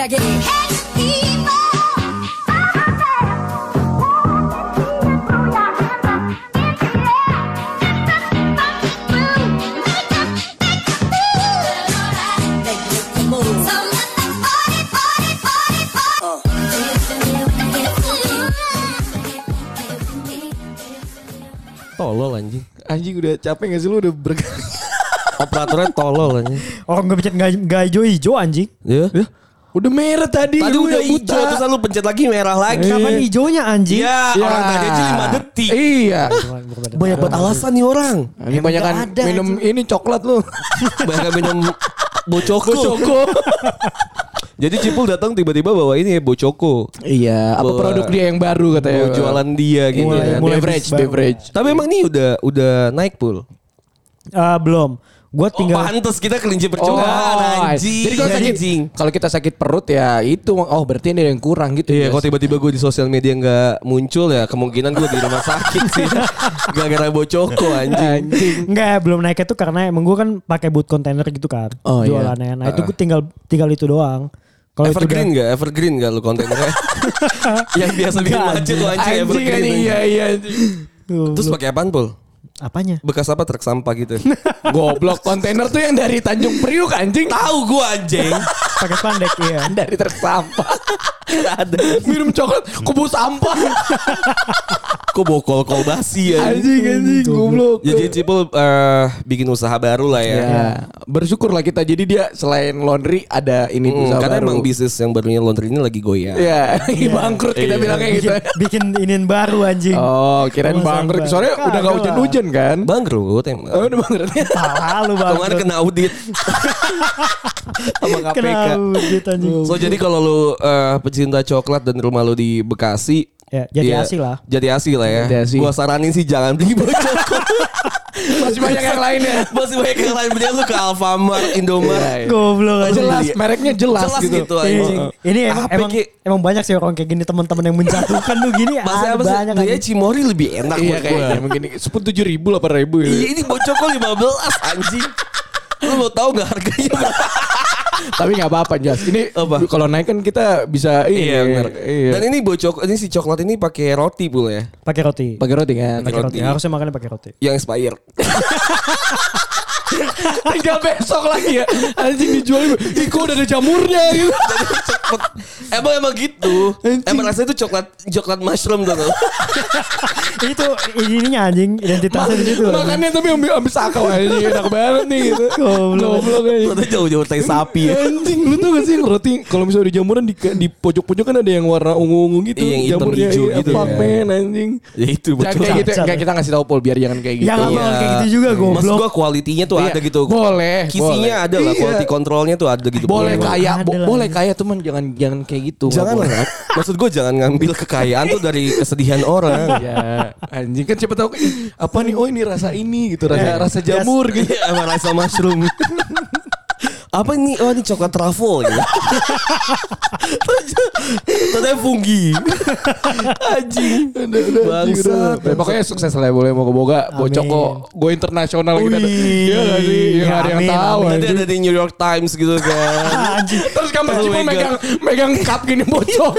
Check it. Tolol anjing. Anjing udah capek gak sih lu udah bergerak. Operatornya tolol anjing. Orang gue pencet nggak nggak hijau-hijau anjing. Ya. Udah merah tadi. Tadi lu udah hijau buta. terus lu pencet lagi merah lagi. Kapan hijaunya anjing? Iya, Ya. orang tadi aja 5 detik. Iya. Banyak banget alasan nih orang. Ini banyak kan ada minum ini coklat lu. Banyak minum bocoko. Bocoko. Jadi Cipul datang tiba-tiba bawa ini ya bocoko. iya, apa Bawa- produk dia yang baru katanya. Jualan dia gitu. Mulai, kan. mulai beverage, beverage. Tapi emang nih udah udah naik pul. Ah, belum. Gue Oh, tinggal pantes kita kelinci percobaan anjing. Jadi kalau sakit, Anjing. kalau kita sakit perut ya itu oh berarti ini ada yang kurang gitu. Iya, Jas. kalau tiba-tiba gue di sosial media nggak muncul ya kemungkinan gue di rumah sakit sih. Gara-gara bocoko anjing. Enggak, belum naiknya tuh karena emang gue kan pakai boot kontainer gitu kan. Oh, iya. jualannya. Nah, itu gue tinggal tinggal itu doang. Kalau Evergreen udah- nggak? Evergreen nggak lu kontennya? Yang biasa bikin macet tuh anjing, Anjing evergreen. anjing, anjing. iya iya anjing. Tuh, Terus pakai apaan pul? Apanya? Bekas apa truk sampah gitu? Goblok kontainer tuh yang dari Tanjung Priuk anjing. Tahu gue anjing. Pakai spandek iya. dari truk sampah. Ada. Minum coklat kubu sampah. Kok bokol kol basi ya? anjing anjing goblok. Jadi Cipul eh, bikin usaha baru lah ya. Ya, bersyukur lah kita. Jadi dia selain laundry ada ini Hmm, usaha karena baru. emang bisnis yang barunya laundry ini lagi goyang. Iya, lagi bangkrut kita Iya. bilangnya gitu. Bikin, bikin iniin baru anjing. Oh, kirain bangkrut. Soalnya udah gak hujan-hujan kan? Bangkrut emang. Oh, udah bangkrut. Salah lu bang. Kemarin kena audit sama KPK. Kena audit anjing. So jadi kalau lu eh, pecinta coklat dan rumah lu di Bekasi, Ya, Jati Asih lah. Jati Asih lah ya. Asih. Gua saranin sih jangan beli bocor. Masih banyak yang lain ya. Masih banyak yang lain beli lu ke Alfamart, Indomaret. Iya, iya. Goblok aja. Jelas, mereknya jelas, Jelas gitu. gitu, anjing. Ini emang, emang, emang banyak sih orang kayak gini teman-teman yang menjatuhkan tuh gini. Masa ada apa sih? banyak Dia anjing. Cimori lebih enak Iya buat kayaknya begini. Sepuluh tujuh ribu, delapan ribu. Iya ini bocoko 15 anjing. Lu mau tahu gak harganya? Tapi nggak apa-apa Jas. Ini Apa? kalau naik kan kita bisa Iya benar. Iya. Dan ini bocok ini si coklat ini pakai roti pula ya. Pakai roti. pakai roti kan. Pakai roti. roti. Harusnya makannya pakai roti. Yang expired. Tinggal besok lagi ya. Anjing dijual. Ih kok udah ada jamurnya gitu. Cepet. Emang emang gitu. Emang rasanya itu coklat coklat mushroom tuh. tuh. itu ininya anjing identitasnya di situ. anjing. Makannya tapi ambil ambil sakau anjing enak banget nih gitu. Goblok. Goblok anjing. Itu jauh-jauh tai sapi ya. Anjing lu tau gak sih yang roti kalau misalnya di jamuran di di pojok-pojok kan ada yang warna ungu-ungu gitu. Iya, yang hitam Jamurnya, hijau iya, gitu Fuck ya. man anjing. Ya itu Jangan bocok. kayak gitu. Enggak kita ngasih tahu Pol biar jangan kayak gitu. Jangan Iya. mau kayak gitu juga Maksud goblok. gua kualitinya tuh Iya. ada gitu. Boleh, Kisinya boleh. ada lah, Iya. quality controlnya tuh ada gitu. Boleh kaya, boleh kaya teman jangan jangan kayak gitu. Jangan lah. Maksud gue jangan ngambil kekayaan tuh dari kesedihan orang. Ya, anjing kan siapa tahu "Ih, apa nih? Oh ini rasa ini gitu, rasa Eh, rasa jamur gitu. Iya, Emang rasa mushroom. Apa ini? Oh ini coklat truffle gitu. Ternyata fungi. Anjing. Bangsat. Ya, pokoknya sukses lah ya boleh mau boga bocoko go internasional gitu. Iya gak sih? Ya nggak ada yang tahu. Nanti ada di New York Times gitu kan. anjing. Terus kamu cuma megang. megang cup gini bocok.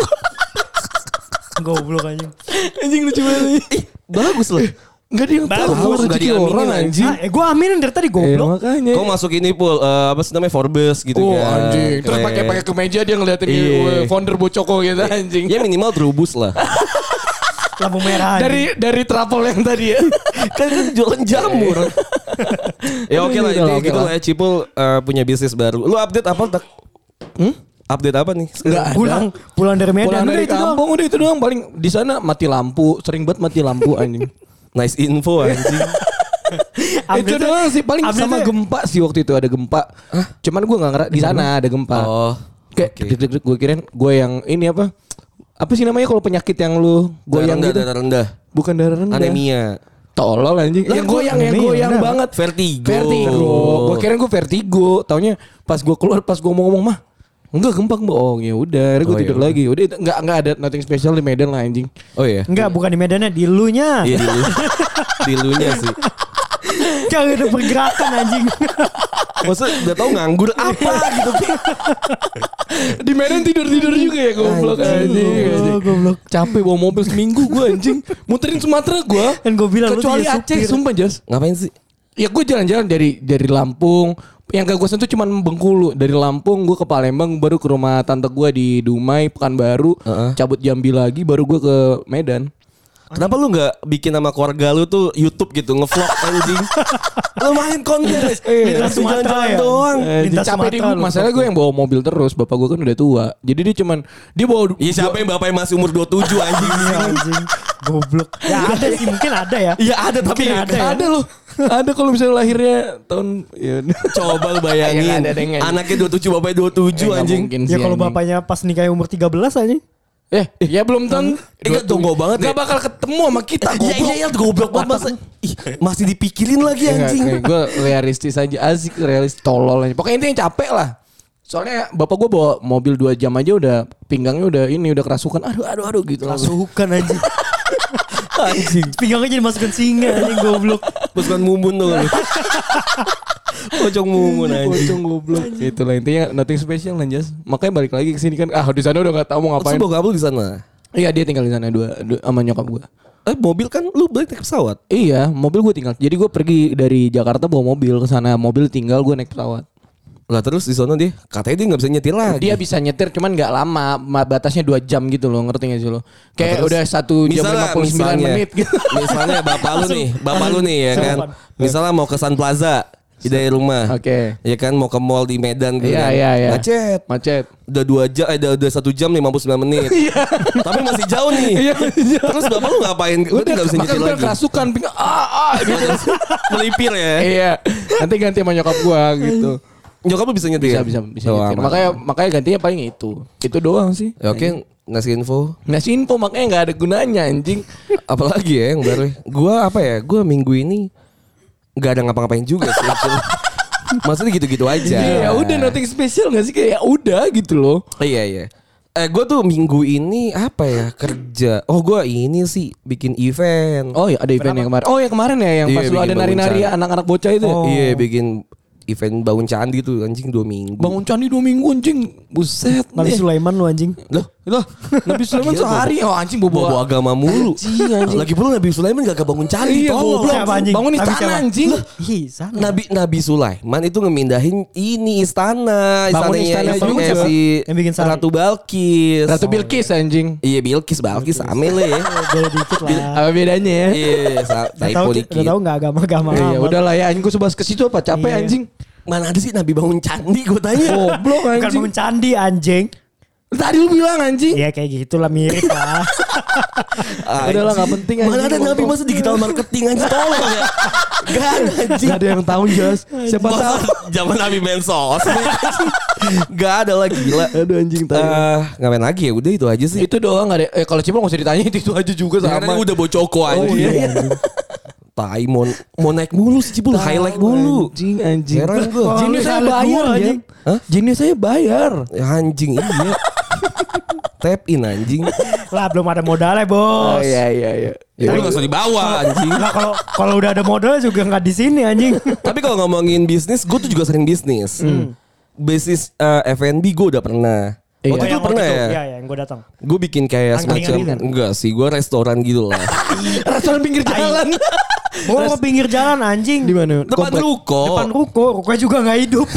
Goblok anjing. anjing lucu banget. Ih, bagus loh. Enggak ada yang tahu Bagus, nggak rezeki diaminin, orang anjing. anjing. Ah, eh, gue aminin dari tadi Eh, goblok. makanya. Kau masuk ini pul eh, apa sih namanya Forbes gitu Oh kan. anjing. Terus Keren. pakai pakai kemeja dia ngeliatin Iya. eh, founder bocoko gitu anjing. Ya minimal terubus lah. Lampu merah. Dari dari travel yang tadi ya. kan kan jualan jamur. ya oke lah, Udah lah, gitu lah. lah ya Cipul eh, punya bisnis baru. Lu update apa tak? Hmm? Update apa nih? Enggak ada. pulang pulang dari Medan Pulang udah dari itu doang. kampung udah itu doang paling di sana mati lampu, sering banget mati lampu anjing. Nice info anjing. itu Update-nya- doang sih paling sama gempa sih waktu itu ada gempa. Cuman gue nggak ngerak di sana ada gempa. Oh. Kayak oke. deg-deg gue kirain gue yang ini apa? Apa sih namanya kalau penyakit yang lu goyang rendah, gitu? darah rendah. Bukan darah rendah. Anemia. Tolol anjing. Yang goyang yang goyang banget. Vertigo. Vertigo. Gue kira gue vertigo. Taunya pas gue keluar pas gue ngomong mah Enggak gempa gempa. Oh ya udah, akhirnya gue Oh, tidur ya lagi. Udah itu enggak enggak ada nothing special di Medan lah anjing. Oh iya. Enggak, bukan di Medannya, di lunya. Iya di lu. di lunya sih. Kagak ada pergerakan anjing. Maksudnya udah tau nganggur apa gitu. Di Medan tidur-tidur juga ya goblok anjing. Oh, goblok. Capek bawa mobil seminggu gue anjing. Muterin Sumatera gue. Kan gua bilang lu Kecuali Aceh supir. sumpah Jas. Ngapain sih? Ya gue jalan-jalan dari dari Lampung. Yang gak gue sentuh cuma Bengkulu. Dari Lampung gue ke Palembang baru ke rumah tante gue di Dumai, Pekanbaru. Heeh. Cabut Jambi lagi baru gue ke Medan. Kenapa lu nggak bikin sama keluarga lu tuh YouTube gitu ngevlog anjing? Lumayan konten. Langsung Sumatera jalan-jalan ya? doang. Eh, capek di masalah gue yang bawa mobil terus. Bapak gue kan udah tua. Jadi dia cuman dia bawa Iya siapa yang bapak yang masih umur 27 anjing? Anjing. Goblok. Ya ada sih mungkin ada ya. Iya ada tapi Mungkin ada ya. ada loh. Ada kalau misalnya lahirnya tahun ya. Coba lu bayangin Ya, nggak ada. Anaknya 27 bapaknya 27 Eh, nggak anjing Ya kalau bapaknya pas nikah umur 13 anjing. Eh, ya belum tentu. Eh, nggak tunggu banget Gak ya. bakal ketemu sama kita. Iya iya iya goblok banget masa Ih, masih dipikirin lagi anjing. gue realistis aja asik realistis tolol aja. Pokoknya intinya capek lah. Soalnya bapak gue bawa mobil 2 jam aja udah pinggangnya udah ini udah kerasukan. Aduh aduh aduh gitu. Rasukan anjing. Anjing. Pinggangnya jadi masukin singa anjing goblok. Kan mumun tuh. Pocong mumun anjing. Pocong goblok. Itulah intinya nothing special lah Jas. Makanya balik lagi ke sini kan. Ah di sana udah gak tahu mau ngapain. bokap lu di sana. Iya dia tinggal di sana dua, dua sama nyokap gue. Eh mobil kan lu balik naik pesawat. Iya, mobil gue tinggal. Jadi gue pergi dari Jakarta bawa mobil ke sana. Mobil tinggal gue naik pesawat. Lah terus di sana dia katanya dia nggak bisa nyetir lagi. Dia bisa nyetir cuman nggak lama, ma- batasnya 2 jam gitu loh, ngerti gak sih lo? Kayak terus? udah satu jam Misalnya, 59 misalnya, menit gitu. Misalnya bapak lu nih, bapak lu nih ya kan. Misalnya mau ke Sun Plaza dari rumah. Oke. Ya kan mau ke mall di Medan gitu Iya, kan. iya, iya. Macet. Macet. Udah dua jam, eh, udah, udah satu jam 59 menit. Tapi masih jauh nih. Terus bapak lu ngapain? Udah nggak bisa nyetir udah lagi. kerasukan ah, ah gitu. Melipir ya. iya. Nanti ganti sama nyokap gua gitu. Nyokap lu bisa nyetir? Bisa bisa bisa Oh, nyetir. aman. Makanya makanya gantinya paling itu. Itu doang sih. Ya, Oke, ngasih info. Ngasih info makanya nggak ada gunanya anjing. Apalagi ya yang baru. Gua apa ya? Gua minggu ini nggak ada ngapa-ngapain juga sih. Maksudnya gitu-gitu aja. Iya, ya udah nothing special gak sih kayak ya udah gitu loh. Iya iya. Eh gue tuh minggu ini apa ya kerja. Oh gue ini sih bikin event. Oh iya ada event yang kemarin. Oh ya kemarin ya yang Iya, pas lu ada nari-nari anak-anak bocah itu. ya? Iya bikin event bangun candi tuh anjing dua minggu. Bangun candi dua minggu anjing. Buset. Nabi. Sulaiman lu anjing. Loh, Lah, Nabi Sulaiman Gila, sehari. Oh anjing bawa bobo agama mulu. Anjing, anjing. Lagi pula Nabi Sulaiman gak bangun candi Iya, goblok. Anjing? Bangun istana anjing. Sana. Nabi Nabi Sulaiman itu ngemindahin ini istana, Bangun istana juga. si Yang bikin sari. Ratu Balkis. Ratu Bilqis anjing. Iya Bilkis Balkis sama lah ya. Beda dikit lah. Apa bedanya ya? Iya, sa- Udah tahu udah enggak agama-agama. Iya, amat. udah lah ya anjing gue sebas ke situ apa capek Iya. anjing. Mana ada sih Nabi bangun candi gue tanya. Goblok Bukan anjing. bangun candi anjing. Tadi lu bilang anjing. Iya kayak gitulah mirip lah. Udah lah, nggak penting, Mana anjing. ada Nabi masa digital marketing anjing tolong ya. Gak ada anjing. Gak ada yang tahu Jas. Siapa tahu. zaman Nabi main sosmed. Gak ada lah gila. Aduh anjing tahu. Eh, ngapain lagi ya? Udah itu aja sih. itu doang gak ada. Eh kalau Cipul gak usah ditanya itu, itu aja juga Karena sama. udah bocoko anjing. iya, iya. Tai mau, mau naik mulu sih Cibul, highlight mulu. Anjing anjing. Heran gua. Saya bayar anjing. anjing. Hah? Jinnya saya bayar. Ya, anjing iya. Tap in anjing. lah belum ada modalnya bos. Oh iya iya iya. Ya lu gak usah dibawa anjing. Lah kalau kalau udah ada modal juga nggak di sini anjing. Tapi kalau ngomongin bisnis, gue tuh juga sering bisnis. Bisnis eh, F&B gue udah pernah. Iya. Waktu itu yang pernah waktu ya. itu. Iya, iya, yang gue datang. Gue bikin kayak Angkringan semacam kan? enggak sih, gue restoran gitu lah. Restoran pinggir jalan. Oh, ke pinggir jalan anjing. Di mana? Depan Komplek. ruko. Depan ruko, rukonya juga nggak hidup.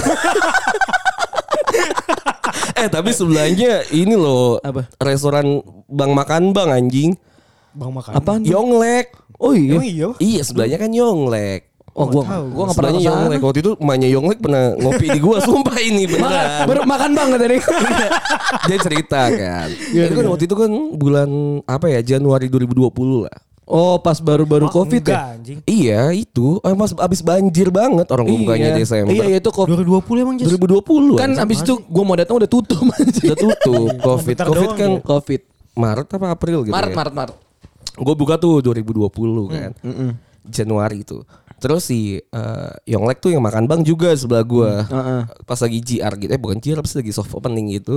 Eh tapi sebelahnya ini loh Apa? restoran Bang Makan Bang anjing. Bang makan. Apaan? Yonglek. Oh iya. Emang iya? Iya sebelahnya kan Yonglek. Oh gua tahu. gua enggak pernah. Yonglek. Waktu itu emaknya Yonglek pernah ngopi di gua sumpah ini beneran. Baru makan banget tadi. Dia cerita kan. Iya, itu kan waktu itu kan bulan apa ya Januari 2020 lah. Oh pas baru-baru covid Enggak ya? anjing. Iya itu eh, mas abis banjir banget orang gua bukanya Desember. Iya iya itu covid. 2020 emang Jas? 2020 Kan abis itu gua mau datang udah tutup anjing. udah tutup covid. Covid kan ya. Covid. Maret apa April gitu Maret ya. Maret Maret. Gue buka tuh 2020 kan. Januari itu. Terus si eh, Yonglek tuh yang makan bang juga sebelah gua. Heeh. Pas lagi GR gitu. Eh bukan GR, pas lagi soft opening gitu.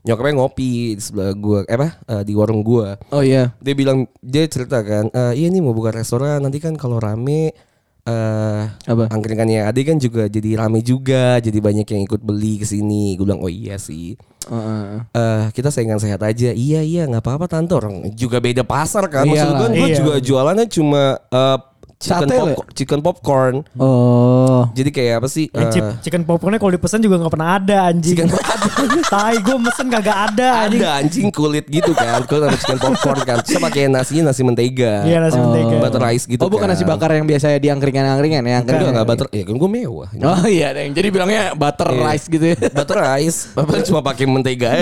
Nyokapnya ngopi di sebelah gua. Eh apa? eh, di warung gua. Oh iya. Dia bilang dia cerita kan, "Eh, iya nih mau buka restoran. Nanti kan kalau rame eh Apa? angkringannya Ade kan juga jadi rame juga, jadi banyak yang ikut beli ke sini. Gue bilang, "Oh iya sih." Heeh. eh kita saingan sehat aja. Iya iya nggak apa-apa tante orang juga beda pasar kan. Maksud gue gue Iya. juga jualannya cuma eh, chicken, Sate, popcorn, chicken popcorn. Oh. Jadi kayak apa sih? Eh, chip, chicken popcornnya kalau dipesan juga nggak pernah ada anjing. Chicken Tai gue mesen kagak ada anjing. ada anjing kulit gitu kan. Kulit sama chicken popcorn kan. Terus pakai nasinya nasi mentega. Iya nasi mentega. Butter rice gitu oh bukan kan. nasi bakar yang biasa di angkringan-angkringan ya? Angkringan. enggak butter. Ya kan gue mewah. Oh iya, Deng. Jadi bilangnya butter Iya. rice gitu ya. Butter rice. Bapak cuma pakai mentega.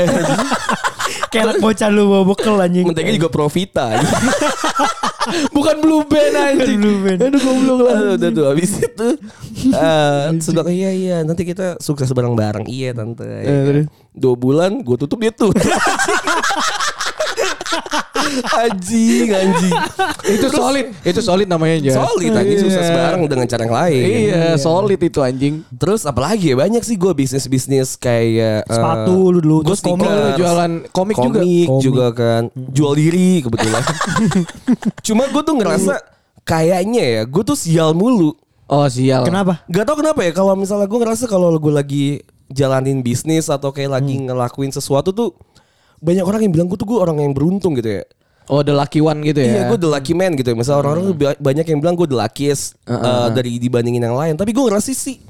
Kayak bocah lu bawa bekal anjing. Mentega juga Provita. Bukan blue band anjing. Blue Band. Aduh goblok lah. Udah tuh habis itu eh sebelah iya iya nanti kita sukses bareng-bareng iya tante ya dua bulan gue tutup dia tuh anjing anjing itu solid, itu solid namanya aja. solid anjing sukses Iya. bareng dengan cara yang lain Iya, solid itu anjing. terus apalagi ya banyak sih gue bisnis bisnis kayak eh, Sepatu lu dulu, gue terus komik. Jualan komik juga. komik Komik. juga kan jual diri kebetulan cuma gue tuh ngerasa kayaknya ya gue tuh sial mulu Oh sial. Kenapa? Gak tau kenapa ya kalau misalnya gue ngerasa kalau gue lagi jalanin bisnis atau kayak lagi ngelakuin sesuatu tuh banyak orang yang bilang gue tuh gue orang yang beruntung gitu ya. Oh the lucky one gitu ya. Iya gue the lucky man gitu ya. Misalnya orang-orang tuh ba- banyak yang bilang gue the luckiest uh, dari dibandingin yang lain. Tapi gue ngerasa sih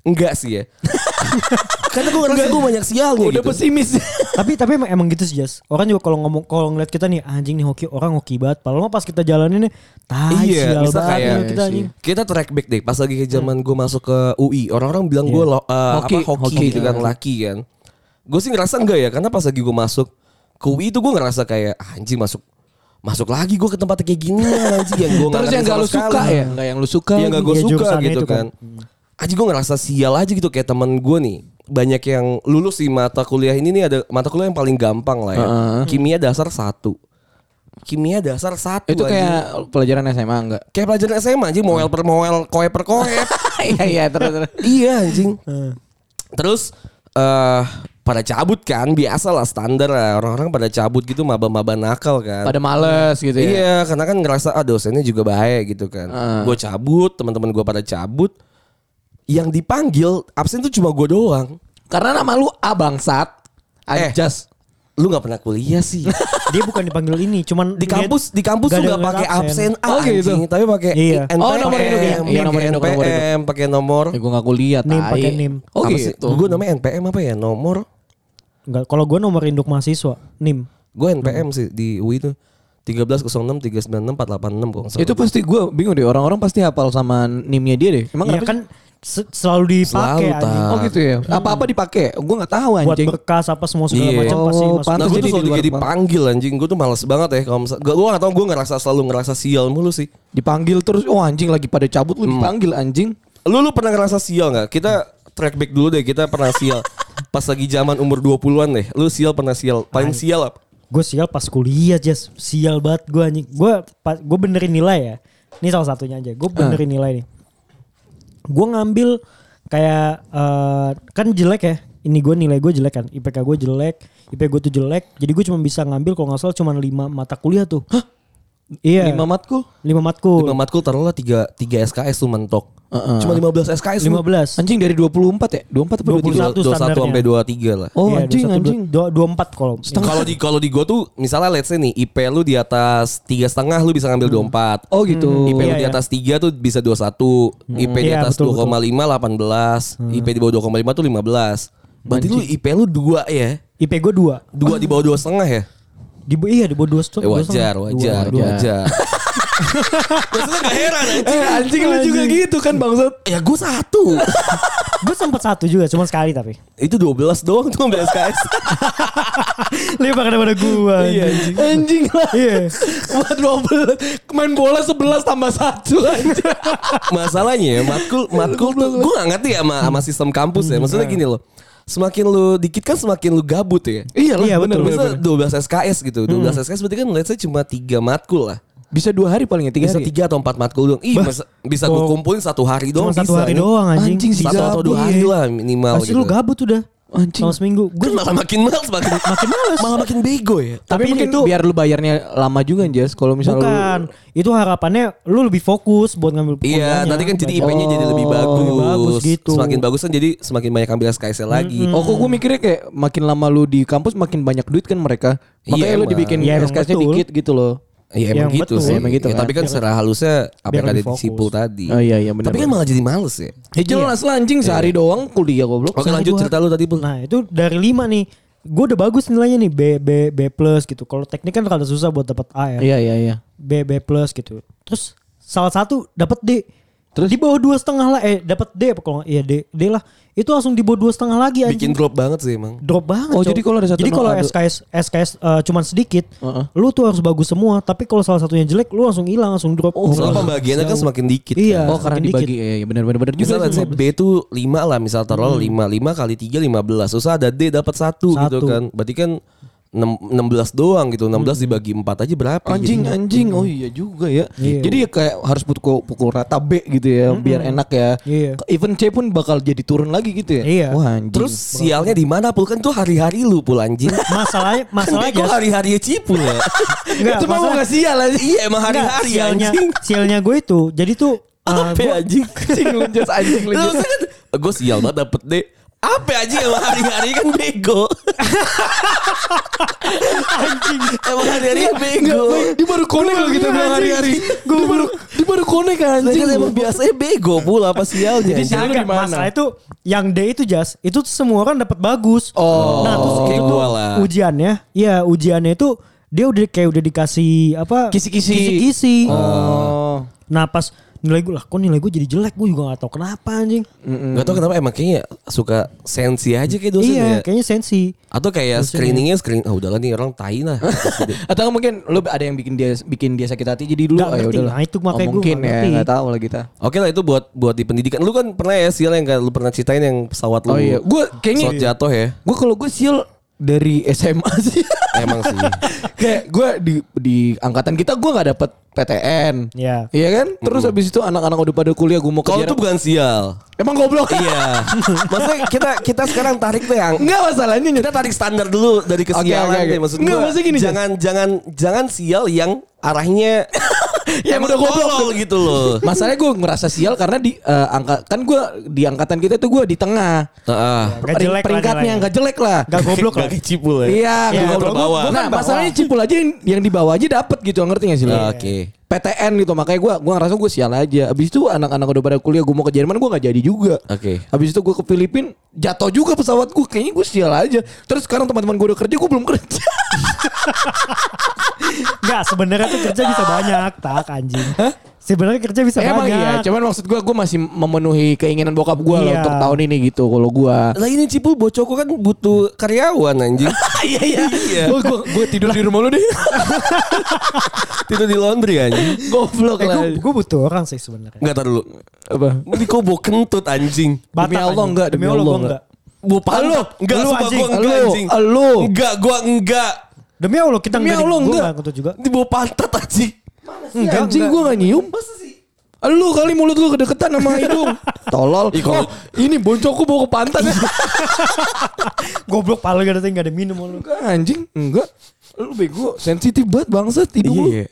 enggak sih ya. Karena gue ngerasa gue banyak sialnya Udah gitu. pesimis. tapi tapi emang, emang gitu sih Jas. Orang juga kalau ngomong kalau ngeliat kita nih anjing nih hoki orang hoki banget. Padahal mah pas kita jalanin nih tai Iya, sial banget kayak kita anjing. kita track back deh pas lagi ke zaman gue masuk ke UI orang-orang bilang gue lo, uh, Hoki, apa hoki, hoki. gitu kan laki kan gue sih ngerasa enggak ya karena pas lagi gue masuk ke UI itu gue ngerasa kayak "Ah, anjing masuk masuk lagi gue ke tempat kayak gini anjing yang gue Terus yang gak lu suka ya? Gak yang lu suka. yang gak gue Iya, suka jurusannya gitu itu kan. kan anjing gue ngerasa sial aja gitu kayak temen gue nih banyak yang lulus di mata kuliah ini nih ada mata kuliah yang paling gampang lah ya kimia dasar satu kimia dasar satu Itu anjing. kayak pelajaran SMA enggak? Kayak pelajaran SMA anjing moel per moel, koe per koe. Iya iya terus terus. iya anjing. Terus eh pada cabut kan biasa lah standar lah orang-orang pada cabut gitu maba-maba nakal kan. Pada males gitu ya. Iya karena kan ngerasa ah dosennya juga bahaya gitu kan. Ah. Gue cabut teman-teman gue pada cabut. Yang dipanggil absen tuh cuma gue doang. Karena nama lu Abangsat. Eh. Ajas. Lu nggak pernah kuliah sih. Dia bukan dipanggil ini, cuman Di kampus di kampus tuh nggak pakai absen, Oh, ah, gitu. anjing, tapi pakai Iya. NPM, Oh, nomor induk ya? Iya, nomor induk. NPM, pakai nomor. Ya gue gak kuliah Nim, pakai nim. Oh apa sih? gitu. Gue namanya NPM apa ya? Nomor. Enggak, kalau gue nomor induk mahasiswa, NIM. Gue NPM sih di UI itu 1306 396 486 kok nggak salah. Itu pasti gue bingung deh. Orang-orang pasti hafal sama nimnya dia deh. Emang kenapa kan se- selalu dipakai Selalu, anjing. Oh gitu ya. Apa-apa dipakai. Gue nggak tahu Buat anjing. berkas apa semua segala Iya. macam pasti Oh, masuk. pantas Nah gue jadi tuh di selalu luar kayak dipanggil anjing Gue tuh males banget ya Kalau misal Gue gak tau gue ngerasa selalu ngerasa sial mulu sih Dipanggil terus. Oh anjing lagi pada cabut lu dipanggil anjing. Lu lu pernah ngerasa sial gak? Kita track back dulu deh Kita pernah sial Pas lagi zaman umur 20an deh Lu sial pernah sial Paling sial apa? Gue sial pas kuliah Jas Sial banget gue anjing Gue gue benerin nilai ya Ini salah satunya aja Gue benerin nilai nih Gue ngambil Kayak eh, Kan jelek ya. Ini gue nilai gue jelek kan. IPK gue jelek IP gue tuh jelek. Jadi gue cuma bisa ngambil Kalau gak salah cuma 5 mata kuliah tuh. Hah? Iya Lima matkul. 5 matkul Lima matkul taruhlah 3, 3 SKS tuh mentok Heeh. Cuma 15 SKS lu. 15 Anjing dari 24 ya? 24 apa 21 23? 21 standarnya. sampai 23 lah Oh Iya, anjing 21, anjing. dua- 24 kalau Kalau di kalau di gue tuh misalnya let's say nih IP lu di atas tiga setengah lu bisa ngambil 24. Oh gitu. IP lu Iya, di iya. atas 3 tuh bisa 21. IP di Iya, atas betul, 2,5 18. IP di bawah 2,5 tuh 15. Berarti lu IP lu 2 ya. IP gue 2 2 di bawah 2 setengah ya? Di iya di bawah 2 Eh, wajar, wajar, wajar. Maksudnya gak heran anjing. Eh anjing lu juga gitu kan bangsat. Ya gue satu. gue sempat satu juga cuma sekali tapi Itu 12 doang tuh ambil SKS. lebih pakai daripada gue Iya, anjing. Anjing lah. iya Wah 12 Main bola 11 tambah 1 anjing. Masalahnya ya matkul matkul tuh gue gak ngerti ya sama, sama sistem kampus ya. Maksudnya gini loh. Semakin lu dikit kan semakin lu gabut ya. Iya lah Iya, bener, Bisa bener. 12 SKS gitu. 12 SKS berarti kan let's say cuma 3 matkul lah. Bisa dua hari paling ya tiga Bisa hari. 3 atau 4 matkul doang. Ih, masa- bisa gue kumpulin satu hari doang cuma satu bisa, hari doang anjing Anjing, Satu atau dua hari lah minimal pasti gitu. lu gabut udah Anjing. Selama seminggu. Gue Kan malah makin males makin makin males. Malah makin bego ya. Tapi, Tapi mungkin itu- biar lu bayarnya lama juga Jas kalau misalnya lu bukan. Itu harapannya lu lebih fokus buat ngambil Iya, nanti kan jadi. IP-nya jadi lebih Oh, bagus. lebih bagus gitu. Semakin bagus kan jadi semakin banyak ambil SKSL lagi. Oh kok gue mikirnya kayak makin lama lu di kampus makin banyak duit kan mereka. Iya, Makanya lu emang. dibikin Iya, emang SKS-nya dikit gitu loh. Iya emang Yang gitu betul. sih. Emang gitu Ya, kan. Tapi kan secara halusnya apa yang ada lebih di fokus. Sipul tadi. Oh iya iya benar. Tapi kan malah jadi males ya. Ya jelas lah anjing sehari doang kuliah goblok. Oke lanjut cerita lu tadi. Nah itu dari 5 nih. Gue udah bagus nilainya nih B B B plus gitu. Kalau teknik kan rada susah buat dapat A ya. Iya iya iya. B B plus gitu. Terus salah satu dapat D. Terus? di bawah dua setengah lah eh dapat D apa kalau iya D D lah itu langsung di bawah dua setengah lagi Bikin anjing drop banget sih emang. drop banget Oh, Cok. jadi kalau ada satu jadi kalau SKS SKS eh, cuman sedikit Heeh. lu tuh harus bagus semua tapi kalau salah satunya jelek lu langsung hilang langsung drop Oh, Soalnya pembagiannya kan semakin dikit. Iya. kan. Oh karena dibagi ya, ya benar benar benar juga. Misalnya sih. saya B tuh 5 lah misal taruh 5 5 kali 3 15. Usah ada D dapat 1 gitu Satu. kan. Berarti kan 6, 16 doang gitu. 16 dibagi 4 aja berapa? Anjing jadinya? anjing oh iya juga ya. Iya. Jadi ya kayak harus pukul pukul rata B gitu ya biar enak ya. Iya. Even C pun bakal jadi turun lagi gitu ya. Iya. Wah anjing. Terus sialnya di mana Pul kan tuh hari-hari lu Pul anjing. masalahnya Kan masalahnya bego hari-hari Cipul ya. Enggak, itu mau masalah- nggak sial aja. iya emang enggak, hari-hari sialnya anjing. sialnya gue itu jadi tuh eh, Apa gua- anjing? Anjing lunjut anjing. Terus kan gue sial banget dapet D. Apa aja emang hari-hari kan bego. anjing emang hari-hari kan bego. Dia baru konek kalau kita bilang hari-hari. Dia baru dia baru konek anjing. Kan emang biasanya bego pul apa sialnya. Jadi anjing. sial lu Enggak, di mana? masalah itu yang D itu jas itu semua orang dapat bagus. Oh. nah terus Kayak itu tuh gua lah. ujiannya, ya ujiannya itu dia udah kayak udah dikasih apa? Kisi-kisi. Kisi-kisi. Oh. Nah pas nilai gue lah, kok nilai gue jadi jelek? Gue juga gak tahu kenapa anjing. Gak tau kenapa emang kayaknya suka sensi aja kayak dosen iya, ya. kayaknya sensi. Atau kayak screeningnya screen, oh udahlah nih orang tai lah. Atau mungkin lu ada yang bikin dia bikin dia sakit hati jadi dulu Nggak oh, ya ngerti. udahlah. Nah, itu makanya oh, mungkin nggak ya ngerti. nggak tahu lah kita. Oke lah itu buat buat di pendidikan. Lu kan pernah ya sial yang kayak lu pernah ceritain yang pesawat lu. Oh iya, gue kayaknya pesawat jatuh ya. gue kalau gue sial dari SMA sih. Emang sih. kayak gue di di angkatan kita gue nggak dapet PTN. Iya. Iya kan? Terus habis itu anak-anak udah pada kuliah gue mau Kalau kejar. itu bukan sial. Emang goblok. iya. Maksudnya kita kita sekarang tarik tuh yang Enggak masalahnya kita tarik standar dulu dari kesialan Oke, oke, oke. deh maksud Nggak, gua. maksudnya gini, Jas. jangan jangan jangan sial yang arahnya Yang emang udah goblok gitu loh. Masalahnya gue ngerasa sial karena di eh, angka kan gue di angkatan kita tuh gue di tengah. Heeh. Nggak Pering- jelek lah peringkatnya nggak jelek lah. Gak goblok lah. Gak kecipul ya. Iya, kalau goblok. kan Nah, bawah. masalahnya cipul aja yang, yang di bawah aja dapat gitu, ngerti gak sih lo? Oke. PTN gitu, makanya gue gua ngerasa gue sial aja. Abis itu anak-anak udah pada kuliah, gue mau ke Jerman gue nggak jadi juga. Oke. Habis itu gue ke Filipina, jatuh juga pesawat gue. Kayaknya gue sial aja. Terus sekarang teman-teman gue udah kerja, gue belum kerja. Enggak, sebenarnya tuh kerja bisa banyak, tak anjing. Sebenarnya kerja bisa Emang banyak. iya, cuman maksud gue, gue masih memenuhi keinginan bokap gue loh Iya. untuk tahun ini gitu. Kalau gue Lah ini Cipul Bocoko kan butuh karyawan anjing. Iya iya. Iya. Gue gue gue tidur di rumah lu deh. Tidur di laundry anjing. Goblok Eh, lah. gue butuh orang sih sebenarnya. Enggak tar dulu. Apa? Ini kok bau kentut anjing. Demi Allah anjing. enggak, demi demi Allah Allah gue enggak. Bau pantat. Enggak, Lu sumpah anjing. gua enggak Lu, anjing. lu. Enggak, gua enggak. Demi Allah kita Demi enggak Allah, gue enggak. enggak kentut juga. Ini bau pantat anjing. Enggak, anjing gue gak nyium. Lu kali mulut lu kedeketan sama hidung. Tolol. Ih, kalau- Oh, ini boncokku bawa ke pantat. Goblok paling gak ada enggak ada minum lu. Enggak anjing. Enggak. Lu bego. Sensitif banget bangsa hidung lu. Iya.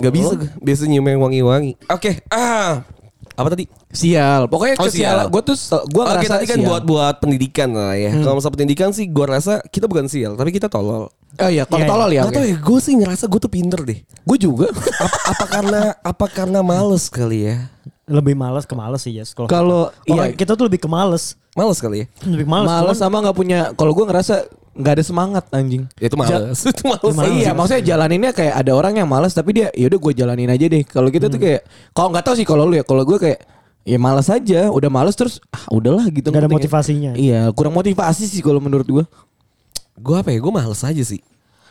Gak bisa gua. Biasa nyium yang wangi-wangi. Oke. Ah. Apa tadi? Sial. Pokoknya Oh, kesial. sial. Gue tuh gue Oke ngerasa tadi kan sial. buat buat pendidikan lah ya. Kalau masalah pendidikan sih gua rasa kita bukan sial, tapi kita tolol. Oh iya, kalau Iya, tolol ya. Gak tau ya, gue sih ngerasa gue tuh pinter deh. Gue juga. apa, apa karena apa karena males kali ya? Lebih males ke males sih, Yes. Kalau iya kita tuh lebih ke males. Males kali ya? Lebih males. males cuman- sama nggak punya. Kalau gue ngerasa nggak ada semangat anjing. Ya, itu males. itu males. Males. iya, maksudnya jalaninnya kayak ada orang yang malas tapi dia ya udah gue jalanin aja deh. Kalau kita tuh Hmm. kayak kalau nggak tahu sih kalau lu ya, kalau gue kayak ya malas aja, udah malas terus ah udahlah gitu. Nggak ada motivasinya. Iya, kurang motivasi sih kalau menurut gue. Gue apa ya? Gue males aja sih.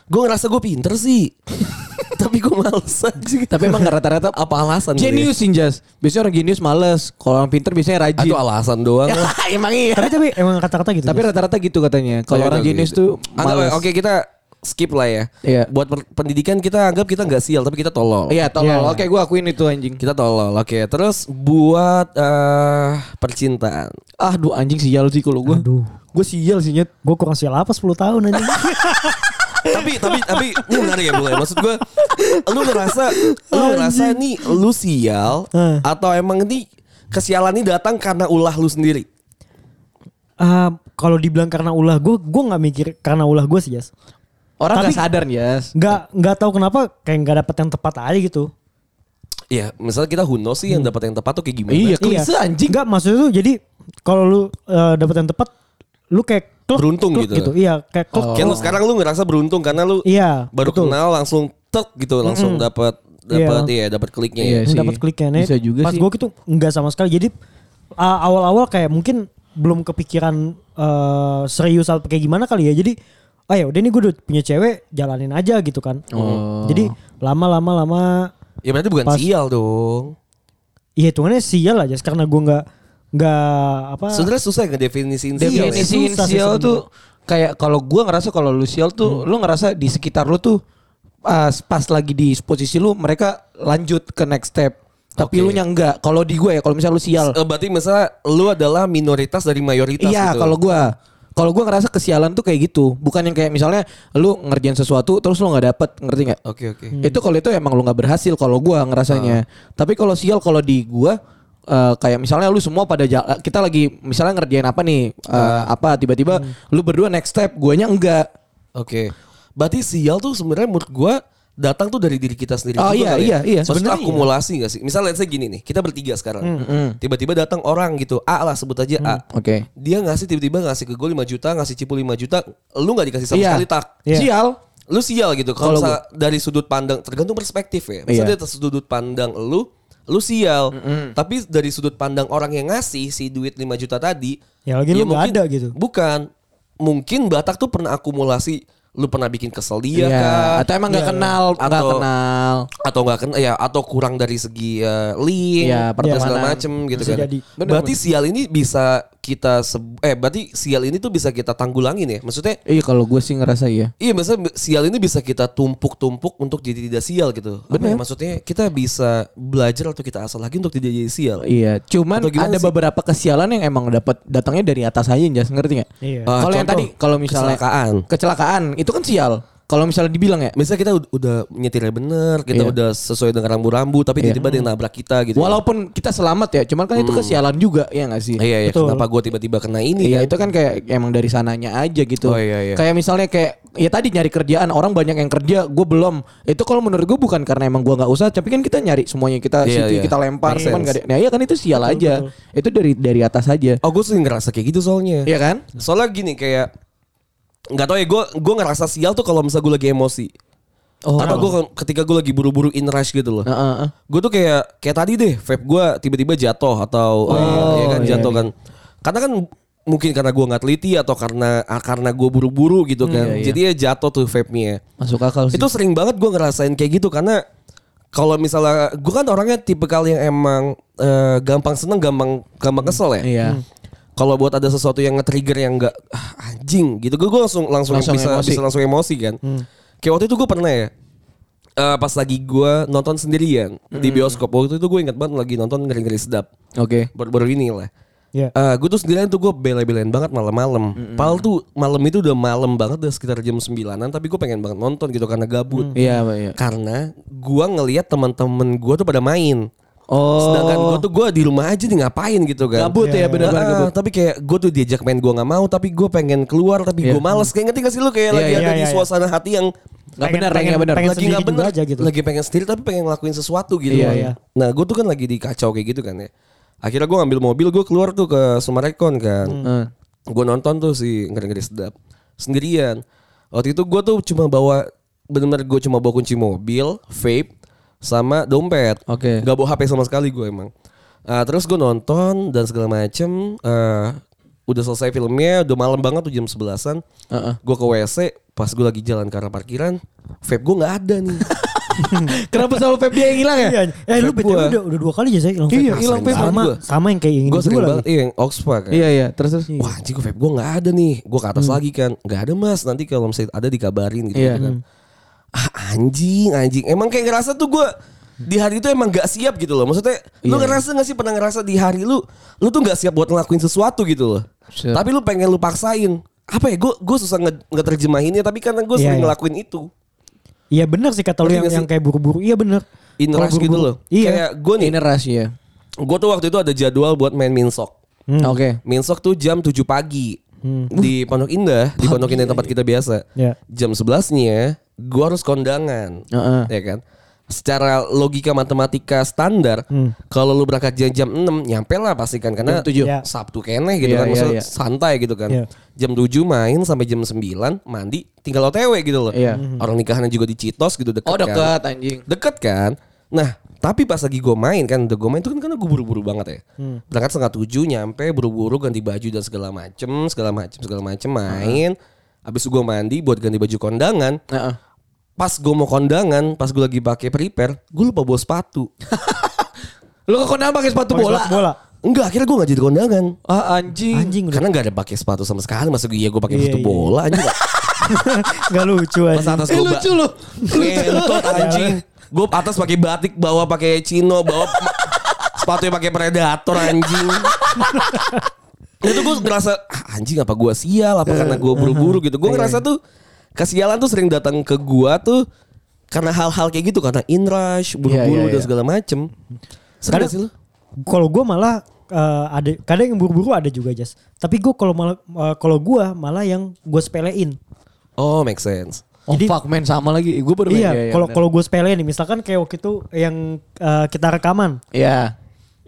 Gue ngerasa gue pinter sih. Tapi gue males aja. Tapi emang rata-rata Apa alasan? Genius sih Jas. Biasanya orang genius males. Kalau orang pinter biasanya rajin. Atau alasan doang. Ya, emang iya. Tapi tapi emang kata-kata gitu. Tapi rata-rata gitu katanya. Kalau Oke, orang oke, genius gitu. tuh males. Oke kita skip lah ya. Iya. Buat pendidikan kita anggap kita nggak sial, tapi kita tolol. Iya, tolol. Iya. Oke, gue akuin itu anjing. Kita tolol. Oke. Terus buat eh percintaan. Ah, duh anjing sial sih kalau gue. Aduh. Gue sial sih nyet. Gue kurang sial apa 10 tahun aja. tapi tapi tapi ini menarik ya mulai maksud gue lu ngerasa lu ngerasa nih lu sial Hah. atau emang ini kesialan ini datang karena ulah lu sendiri Ah, kalau dibilang karena ulah gue, gue nggak mikir karena ulah gue sih Jas. Orang nggak sadar Jas. Nggak nggak tahu kenapa kayak nggak dapet yang tepat aja gitu. Iya, misalnya kita knows sih yang dapat yang tepat tuh kayak gimana? Iya, klise anjing. Enggak maksudnya tuh jadi kalau lu eh, dapet yang tepat, lu kayak kluk, Beruntung kluk gitu. Iya kayak kluk, Kayak lu kluk. sekarang lu ngerasa beruntung karena lu Iya. baru betul. kenal langsung tek gitu, langsung dapat dapat iya, dapat kliknya Iya ya. dapat kliknya nih. Bisa juga Pas sih. gue gitu enggak sama sekali. Jadi uh, awal-awal kayak mungkin belum kepikiran uh, serius atau kayak gimana kali ya. Jadi ah ya udah nih gue udah punya cewek jalanin aja gitu kan. Oh. Jadi lama-lama lama Ya berarti bukan Pas- sial dong. iya hitungannya sial aja karena gue nggak nggak apa Sebenarnya susah ngedefinisiin sial. ya. Definisiin Susah sih sial tuh kayak kalau gua ngerasa kalau lu sial tuh lu ngerasa di sekitar lu tuh pas pas lagi di posisi lu mereka lanjut ke next step. Tapi Oke. lu nya enggak. Kalau di gue ya kalau misalnya lu sial. Eh, berarti misalnya lu adalah minoritas dari mayoritas Iya, gitu. kalau gua kalau gua ngerasa kesialan tuh kayak gitu. Bukan yang kayak misalnya lu ngerjain sesuatu terus lu nggak dapet, ngerti nggak? Oke oke. Itu kalau itu emang lu nggak berhasil kalau gua ngerasanya. Tapi kalau sial kalau di gua eh, kayak misalnya lu semua pada jala- kita lagi misalnya ngerjain apa nih eh, apa tiba-tiba lu berdua next step, guanya enggak. Oke. Berarti sial tuh sebenarnya menurut gua datang tuh dari diri kita sendiri. Oh, juga iya, kali ya. iya, iya. Maksudnya Sebenarnya akumulasi gak sih? Misalnya let's say gini nih, kita bertiga sekarang. Tiba-tiba datang orang gitu, A lah sebut aja A. Oke. Dia ngasih tiba-tiba ngasih ke gue 5 juta, ngasih cipu 5 juta, lu nggak dikasih sama Iya. sekali tak. Iya. Sial. Lu sial gitu. Kalau misal dari sudut pandang tergantung perspektif ya. Misalnya Iya. dari sudut pandang lu lu sial. Tapi dari sudut pandang orang yang ngasih si duit 5 juta tadi, Ya lagi lu nggak mungkin- ada gitu. Bukan. Mungkin Batak tuh pernah akumulasi lu pernah bikin kesel dia Iya. kan Atau emang nggak Iya. kenal, nggak kenal. atau nggak kena ya atau kurang dari segi eh, link dan segala pertemanan. macem gitu Bisa kan. jadi. Bener, berarti sial ini bisa kita seb- eh berarti sial ini tuh bisa kita tanggulangin ya. Maksudnya Iya kalau gue sih ngerasa iya. Iya maksudnya sial ini bisa kita tumpuk-tumpuk untuk jadi tidak sial gitu. Apa ya? Bener. Maksudnya kita bisa belajar atau kita asal lagi untuk tidak jadi sial. Iya, cuman ada sih? beberapa kesialan yang emang dapat datangnya dari atas aja, Jas, ngerti nggak? Iya. Ah, kalau yang tadi, kalau misalnya kecelakaan. kecelakaan itu kan sial. Kalau misalnya dibilang ya, Misalnya kita ud- udah nyetirnya bener, kita Iya. udah sesuai dengan rambu-rambu, tapi Iya. tiba-tiba dia nabrak kita gitu. walaupun kita selamat ya, cuman kan itu kesialan juga, ya nggak sih? iya, iya, Betul. kenapa gue tiba-tiba kena ini Iya kan? itu kan kayak emang dari sananya aja gitu. Oh, iya, iya. Kayak misalnya kayak ya tadi nyari kerjaan orang banyak yang kerja, gue belum. Itu kalau menurut gue bukan karena emang gue nggak usah, tapi kan kita nyari semuanya kita Iya, situ iya. kita lempar, cuman ada. Nah iya kan itu sial aja. Itu dari dari atas aja. Oh gue sering ngerasa kayak gitu soalnya. Iya kan? Soalnya gini kayak nggak tahu ya gue gue ngerasa sial tuh kalau misalnya gue lagi emosi. Oh. Atau gue ketika gue lagi buru-buru in rush gitu loh. Heeh, heeh. Gue tuh kayak kayak tadi deh, vape gue tiba-tiba jatuh atau Oh, ya kan iya, jatuh iya. kan. Karena kan mungkin karena gue nggak teliti atau karena ah, karena gue buru-buru gitu kan. iya, iya. Jadi ya jatuh tuh vape-nya. Masuk akal sih. Itu sering banget gue ngerasain kayak gitu karena kalau misalnya gue kan orangnya tipikal yang emang eh, gampang seneng, gampang gampang kesel ya. Iya. Kalau buat ada sesuatu yang nge-trigger yang enggak ah, anjing gitu, gue langsung langsung, Langsung bisa emosi. bisa langsung emosi kan. Kayak waktu itu gue pernah ya. eh, pas lagi gue nonton sendirian di bioskop waktu itu gue inget banget lagi nonton ngeri-ngeri sedap Oke. baru-baru ini lah. Iya. Eh gue tuh sendirian tuh gue bela-belain banget malam-malam. Pal tuh malam itu udah malam banget udah sekitar jam 9-an tapi gue pengen banget nonton gitu karena gabut. Iya, Pak, iya. Karena gue ngelihat teman-teman gue tuh pada main. Oh. Sedangkan gue tuh gue di rumah aja nih ngapain gitu kan. Gabut ya, benar-benar Ah, gabut. Tapi kayak gue tuh diajak main gue nggak mau tapi gue pengen keluar tapi Iya. gue males. Kayak ngerti gak sih lu kayak Iya, lagi iya, ada iya, di iya. suasana hati yang Nggak benar, pengen- nggak benar. pengen lagi nggak bener aja gitu. Lagi pengen sendiri tapi pengen ngelakuin sesuatu gitu. Iya, kan. iya. Nah gue tuh kan lagi di kacau kayak gitu kan ya. Akhirnya gue ngambil mobil gue keluar tuh ke Sumarekon kan. Heeh. Gue nonton tuh si ngeri-ngeri sedap sendirian. Waktu itu gue tuh cuma bawa benar-benar gue cuma bawa kunci mobil, vape, sama dompet. Oke. Gak bawa HP sama sekali gue emang. Ah, terus gue nonton dan segala macem. eh, udah selesai filmnya, udah malam banget tuh jam 11-an. Heeh. Gue ke WC, pas gue lagi jalan ke arah parkiran, vape gue nggak ada nih. Kenapa selalu vape dia yang hilang ya? Iya. Eh lu Vape gua. udah udah dua kali aja saya hilang Iya, vape. hilang vape sama gua. sama yang kayak ini gue sering juga banget, iya yang Oxford kan. Iya, iya. Terus terus. Wah anjing gue vape gue gak ada nih Gue ke atas lagi kan Gak ada mas Nanti kalau misalnya ada dikabarin gitu, Iya. kan Ah anjing anjing Emang kayak ngerasa tuh gue di hari itu emang gak siap gitu loh. Maksudnya lu Iya. ngerasa gak sih pernah ngerasa di hari lu lu tuh gak siap buat ngelakuin sesuatu gitu loh. Siap. Tapi lu pengen lu paksain. Apa ya? Gue gue susah nge, ngeterjemahinnya tapi karena gue Iya, sering iya. ngelakuin itu. Iya bener sih kata lu yang, nggak yang kayak buru-buru. Iya bener. In Kalau rush gitu loh. Iya. Kayak gue nih, Ini rahasia. gue tuh waktu itu ada jadwal buat main minsok. Hmm. Oke. Minsok tuh jam 7 pagi. Di Pondok Indah, di Pondok Indah tempat kita biasa. Iya. Jam 11-nya gue harus kondangan. Heeh. Ya kan? Secara logika matematika standar, kalau lu berangkat jam jam 6, nyampe lah pasti kan karena Jam tujuh. Iya. Sabtu keneh gitu Iya, kan, iya, maksudnya iya. santai gitu kan. Iya. Jam 7 main sampai jam 9, mandi, tinggal OTW gitu loh. Iya. Orang nikahannya juga di Citos gitu deket Oh kan. dekat anjing. Deket kan. Nah, tapi pas lagi gue main kan, udah gue main itu kan karena gue buru-buru banget ya. Berangkat setengah tujuh, nyampe buru-buru ganti baju dan segala macem, segala macem, segala macem main. Habis gue mandi buat ganti baju kondangan. Heeh. Pas gue mau kondangan, pas gue lagi pakai prepare, gue lupa bawa sepatu. Lu ke kondangan pakai sepatu Pakai bola? sepatu bola. Enggak, akhirnya gue gak jadi kondangan. Ah anjing. Anjing Karena gak ada pakai sepatu sama sekali. Masa gue iya gue pakai Iya, sepatu iya. bola anjing. Gak lucu Pas aja. atas Eh gue lucu lu. Ngentot anjing. Gue atas pakai batik, bawah pakai chino, bawah sepatunya pakai predator anjing. itu gue ngerasa "Ah, anjing apa gue sial apa karena gue buru-buru gitu. Gue ngerasa tuh kesialan tuh sering datang ke gue tuh karena hal-hal kayak gitu karena in rush, buru-buru Iya, iya, dan iya. segala macem. Sering gak sih lu? Kalau gue malah eh, ada kadang yang buru-buru ada juga jas. Tapi gue kalau malah eh, kalau gue malah yang gue sepelein. Oh, make sense. Oh Jadi- fuck man sama lagi. Gue baru main. Iya, kalau kalau gue sepelein nih, misalkan kayak waktu itu yang eh, kita rekaman, Iya.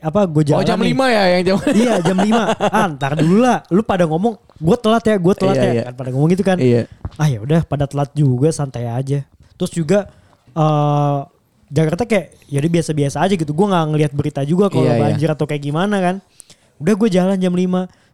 Apa gue jalan Oh jam nih. 5 ya yang jam iya jam 5 ah, ntar dulu lah lu pada ngomong gue telat ya gue telat Iya, ya iya. kan pada ngomong gitu kan Iya. ah ya udah pada telat juga santai aja terus juga eh Jakarta kayak jadi biasa-biasa aja gitu gue nggak ngelihat berita juga kalau Iya, iya. banjir atau kayak gimana kan udah gue jalan jam 5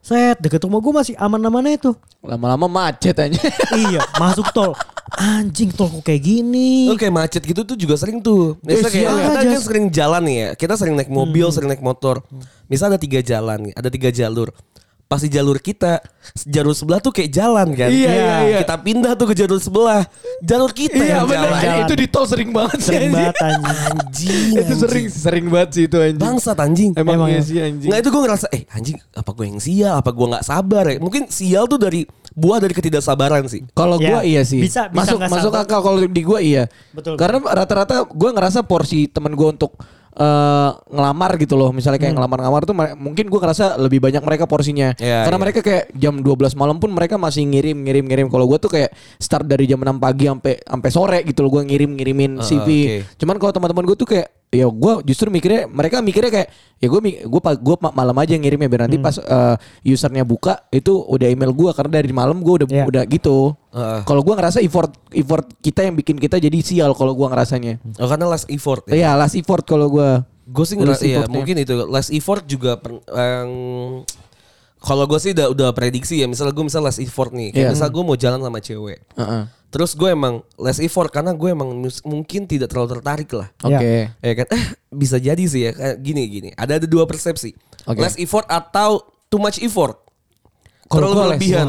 set deket rumah gue masih aman-amannya tuh Lama-lama macet aja. iya masuk tol anjing tol kok kayak gini Lu kayak macet gitu tuh juga sering tuh. Misalnya Eh, kayak sial, kita aja. kan sering jalan nih ya. Kita sering naik mobil, sering naik motor. Misal ada tiga jalan nih, ada tiga jalur. Pasti jalur kita, jalur sebelah tuh kayak jalan kan. Iya, iya, iya. Kita pindah tuh ke jalur sebelah. Jalur kita Iya yang jalan. jalan. Itu di tol sering banget sih. sering anjing. banget anjing Anjing. Itu sering sering banget sih itu anjing. Bangsat anjing. Emang, Emang iya ya. sih anjing. Nggak itu gue ngerasa, eh anjing apa gue yang sial, apa gue nggak sabar ya. Mungkin sial tuh dari buah dari ketidaksabaran sih. Kalau Ya, gua iya sih. bisa- bisa masuk masuk akal kalau di gua iya. Betul. Karena rata-rata gua ngerasa porsi temen gua untuk eh, ngelamar gitu loh. Misalnya kayak ngelamar-ngelamar tuh mungkin gua ngerasa lebih banyak mereka porsinya. Iya, Karena iya. mereka kayak jam 12 malam pun mereka masih ngirim ngirim ngirim. Kalau gua tuh kayak start dari jam 6 pagi sampai sampai sore gitu loh gua ngirim-ngirimin Ah, CV. oke. Cuman kalau teman-teman gua tuh kayak ya gua justru mikirnya mereka mikirnya kayak ya gua mi- gua pa- gua ma- malam aja ngirimnya biar nanti pas eh, usernya buka itu udah email gua karena dari malam gua udah Iya. udah gitu. Heeh. Kalau gua ngerasa effort effort kita yang bikin kita jadi sial kalau gua ngerasanya. Oh, karena last effort ya. Iya, last effort kalau gua. Gue sih Last ngerasa iya, effortnya. mungkin itu last effort juga per- yang kalau gue sih udah udah prediksi ya misalnya gue misal last effort nih kayak Iya. misal gue mau jalan sama cewek Heeh. terus gue emang last effort karena gue emang mungkin tidak terlalu tertarik lah Oke. ya kan eh bisa jadi sih ya kayak gini gini ada ada dua persepsi Oke. less effort atau too much effort Kalau terlalu gua less, berlebihan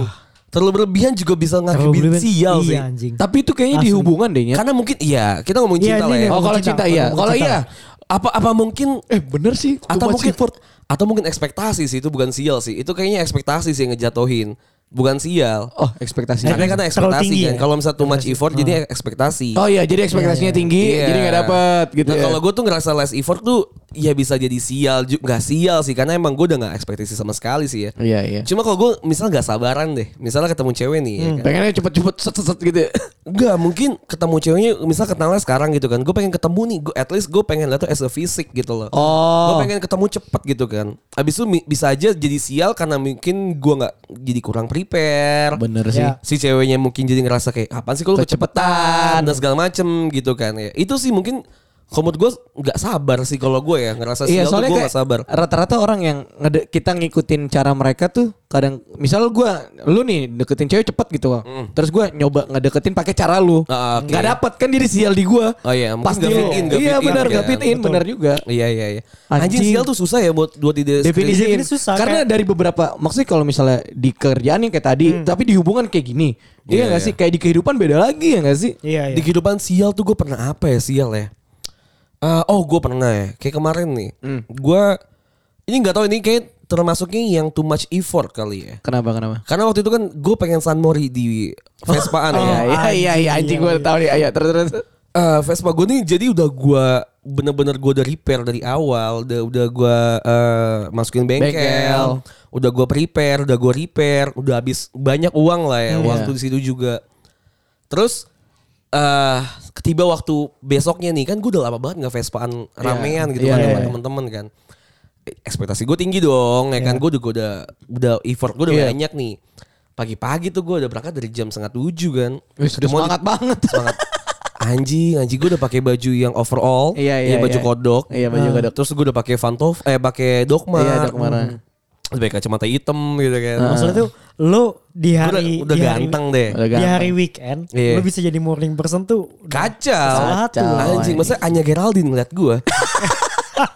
terlalu berlebihan juga bisa berlebihan. sial sih iya anjing Tapi itu kayaknya di Asli. hubungan deh ya. karena mungkin iya kita ngomongin Iya, cinta lah ya nih. Oh, kalau cinta, cinta iya. Kalau iya. apa apa mungkin Eh bener sih. atau mungkin effort. atau mungkin ekspektasi sih itu bukan sial sih itu kayaknya ekspektasi sih yang ngejatohin bukan sial Oh, ekspektasi. karena kan terlalu ekspektasi tinggi kan ya? kalau misalnya too much effort jadi ekspektasi Oh iya, jadi ekspektasinya tinggi, Iya. jadi nggak dapet gitu. Nah, ya. kalau gue tuh ngerasa less effort tuh ya bisa jadi sial juga nggak sial sih karena emang gue udah nggak ekspektasi sama sekali sih ya Iya iya. cuma kalau gue misal nggak sabaran deh misalnya ketemu cewek nih ya kan? Pengennya cepet-cepet set set set gitu. ya. Enggak mungkin ketemu ceweknya misal kenalnya sekarang gitu kan gue pengen ketemu nih gue at least gue pengen lihat tuh as a fisik gitu loh Oh. gue pengen ketemu cepet gitu kan abis itu bisa aja jadi sial karena mungkin gue nggak jadi kurang prepare Bener sih. Ya. si ceweknya mungkin jadi ngerasa kayak apaan sih kalau kecepatan dan segala macem gitu kan ya itu sih mungkin kalau menurut gue nggak sabar sih kalau gue ya ngerasa Iya sial tuh soalnya gue kayak nggak sabar. rata-rata orang yang ngede- kita ngikutin cara mereka tuh kadang misal gua lu nih deketin cewek cepet gitu Bang. terus gua nyoba ngedeketin pakai cara lu. Hmm. Ah, oke. nggak dapet kan jadi sial di gua. Oh iya, pasti nggak fit lu. in, nggak iya benar nggak fit in benar juga. Iya iya iya. Anjing, Anjing. sial tuh susah ya buat buat ide definisi susah, karena kayak- dari beberapa maksudnya kalau misalnya di kerjaan yang kayak tadi tapi di hubungan kayak gini Iya, iya nggak iya. sih kayak di kehidupan beda lagi ya nggak sih? Iya di iya kehidupan sial tuh gue pernah apa ya sial ya Eh, oh gue pernah ya. Kayak kemarin nih. Hmm. Gue ini nggak tahu ini kayak termasuknya yang too much effort kali ya. Kenapa kenapa? Karena waktu itu kan gue pengen San Mori di Vespaan Iya ya. iya iya iya anjing gue tahu nih. Ayo terus terus. Eh, Vespa gue nih jadi udah gue bener-bener gue udah repair dari awal, udah udah gue eh, masukin bengkel, Bengkel. udah gue prepare, udah gue repair, udah habis banyak uang lah ya Hmm, waktu iya. di situ juga. Terus eh ketiba waktu besoknya nih kan gue udah lama banget nggak Vespaan ramean gitu Iya, kan iya, sama iya. temen-temen kan. Ekspektasi gue tinggi dong, ya kan gue udah gua udah udah effort gue udah Iya. banyak nih. Pagi-pagi tuh gue udah berangkat dari jam setengah tujuh kan. Wih, di- semangat banget. semangat anjing anjing gue udah pakai baju yang overall Iya, iya, ya, baju iya. kodok Iya, baju Ah. kodok. terus gue udah pakai Vantov eh pakai Dokmar Iya, Dokmar. Hmm. Pakai kacamata hitam gitu kan Maksudnya tuh lo di Gua hari udah, udah di hari, ganteng deh Udah di ganteng. hari weekend Iya. lo bisa jadi morning person tuh kacau Salah satu. anjing masa Anya Geraldine ngeliat gue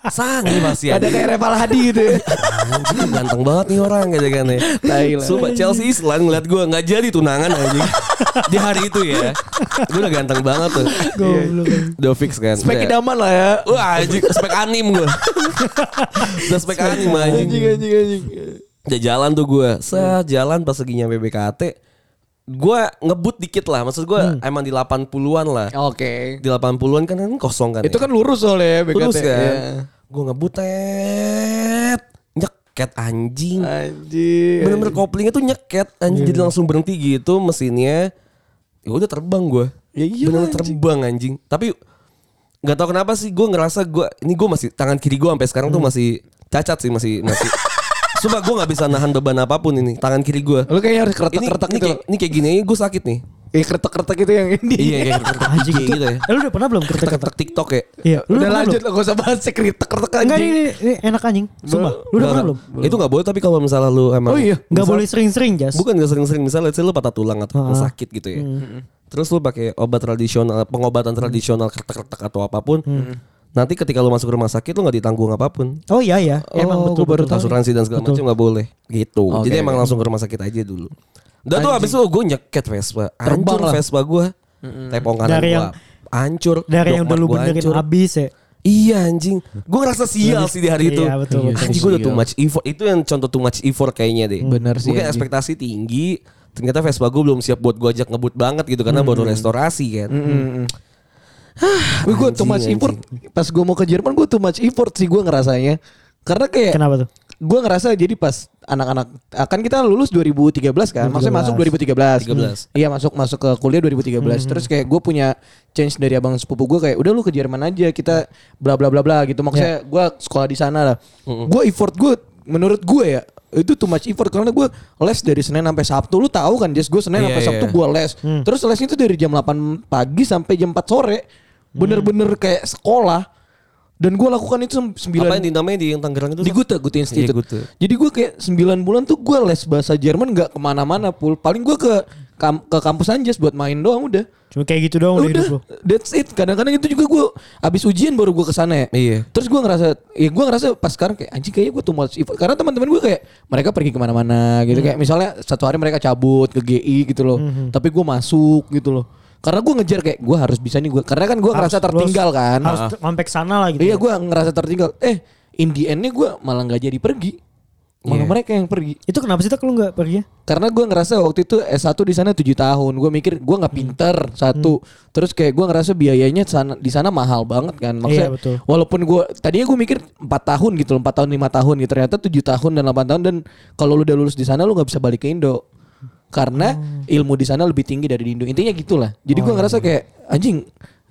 sangi pasti Ada kayak Reval Hadi gitu ya. anjing ganteng banget nih orang gitu kan ya. Sumpah Chelsea Island ngeliat gue nggak jadi tunangan anjing. Di hari itu ya. Gue udah ganteng banget tuh. Goblok. udah fix kan? Spek idaman lah ya. Wah anjing spek anim gue Udah spek anim anjing. Anjing anjing anjing. Udah jalan tuh gue Set jalan pas lagi nyampe BKT Gue ngebut dikit lah Maksud gue emang di 80an lah Oke. Di 80an kan kan kosong kan Itu ya. kan lurus soalnya BKT. Terus kan Iya. Gue ngebut tet Nyeket anjing Anjing. Bener-bener koplingnya tuh nyeket anjing Jadi langsung berhenti gitu mesinnya Ya udah terbang gue Ya iya Bener anjing. terbang anjing Tapi nggak tahu kenapa sih gue ngerasa gue ini gue masih tangan kiri gue sampai sekarang tuh Hmm. masih cacat sih masih masih Sumpah gue nggak bisa nahan beban apa pun ini tangan kiri gue Lu kayaknya harus keretak-keretak gitu. kayak, ini kayak gini aja gue sakit nih Kayak keretak-keretak itu yang ini. iya kayak keretak Anjing gitu ya Eh, lu udah pernah belum kereta keretak TikTok ya Iya, lu Udah lanjut lah gak usah bahas sih keretak-keretak Enggak anjing. ini, ini enak anjing. Sumpah. Lu udah pernah belum? itu nggak boleh tapi kalau misalnya lu emang Oh iya. Enggak misal- boleh sering-sering, Jas. bukan nggak sering-sering misalnya let's say lu patah tulang atau Ah. sakit gitu ya terus lu pakai obat tradisional pengobatan tradisional keretak-keretak atau apa pun nanti ketika lu masuk rumah sakit lu nggak ditanggung apa pun. Oh iya ya, emang Oh, betul gua baru betul. asuransi dan segala macam nggak boleh. Gitu. Oke, jadi emang langsung ke rumah sakit aja dulu. Udah tuh abis itu gue nyeket Vespa. Hancur. Vespa gue tepong kanan Dari gue yang- hancur. Dari yang udah Dokmart lu gua benerin hancur. abis ya. iya anjing. Gue ngerasa sial sih di hari itu Iya, betul, betul. anjing gue udah too much effort. Itu yang contoh too much effort kayaknya deh. Bener sih, mungkin ekspektasi tinggi. Ternyata Vespa gue belum siap buat gue ajak ngebut banget gitu karena baru restorasi kan Wih gue too much anjing. effort. Pas gue mau ke Jerman gue too much effort sih gue ngerasanya. Karena kayak Kenapa tuh? gue ngerasa jadi pas anak-anak akan kita lulus 2013 kan, maksudnya masuk 2013. 13. Iya masuk masuk ke kuliah 2013. Terus kayak gue punya change dari abang sepupu gue kayak udah lu ke Jerman aja kita bla bla bla bla gitu. Maksudnya gue sekolah di sana lah. Gue effort gue menurut gue ya itu too much effort karena gue les dari Senin sampai Sabtu lu tahu kan Jess gue Senin Iya, sampai iya. Sabtu gue les terus lesnya itu dari jam 8 pagi sampai jam 4 sore bener-bener kayak sekolah dan gue lakukan itu sem- apa sembilan yang di namanya di yang Tangerang itu di Gute Gute Institute. Iya, Gute. Jadi gue kayak 9 bulan tuh gue les bahasa Jerman nggak ke mana-mana pul. Paling gue ke kam- ke kampus Anjas buat main doang udah. Cuma kayak gitu doang udah hidup. Udah, that's it. Kadang-kadang itu juga gue abis ujian baru gue ke sana ya. Iya. Terus gue ngerasa, ya gue ngerasa pas sekarang kayak anjing kayaknya gue too much effort. Karena teman-teman gue kayak mereka pergi ke mana-mana gitu. Kayak misalnya satu hari mereka cabut ke GI gitu loh. Tapi gue masuk gitu loh. Karena gue ngejar kayak gue harus bisa nih gue. Karena kan gue ngerasa Harus- tertinggal lu kan. Harus t- sampai sana lah gitu. Iya gue ngerasa tertinggal. Eh in the endnya gue malah nggak jadi pergi. Malah Iya. mereka yang pergi. Itu kenapa sih tak lu enggak pergi? ya? Karena gue ngerasa waktu itu S1 di sana 7 tahun. Gue mikir gue nggak pinter satu. Terus kayak gue ngerasa biayanya sana, di sana mahal banget kan. Maksudnya Iya, betul. walaupun gue tadinya gue mikir 4 tahun gitu 4 tahun 5 tahun gitu. Ternyata 7 tahun dan 8 tahun dan kalau lu udah lulus di sana lu nggak bisa balik ke Indo. Karena ilmu di sana lebih tinggi dari di Indo. Intinya gitulah. Jadi gue ngerasa kayak anjing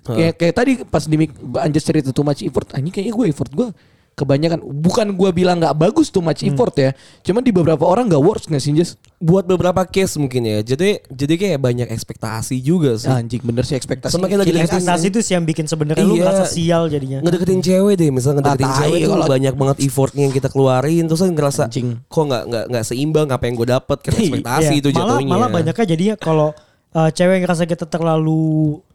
kayak kayak tadi pas di Anjas cerita too much effort anjing kayaknya gue effort gue kebanyakan bukan gue bilang nggak bagus too much effort ya cuman di beberapa orang nggak works nggak sih Jas buat beberapa case mungkin ya jadi jadi kayak banyak ekspektasi juga sih Anjing bener sih ekspektasi. Semakin lagi deketin Ekspektasi itu sih yang bikin sebenarnya lu Iya. ngerasa sial jadinya. ngedeketin cewek deh misalnya ngedeketin Ah, tai, cewek tuh kalau- banyak banget effortnya yang kita keluarin terus kan ngerasa Anjing. kok nggak nggak nggak seimbang apa yang gue dapat kan ekspektasi Iya, itu malah, jatuhnya Malah banyaknya jadinya kalau uh, cewek ngerasa kita terlalu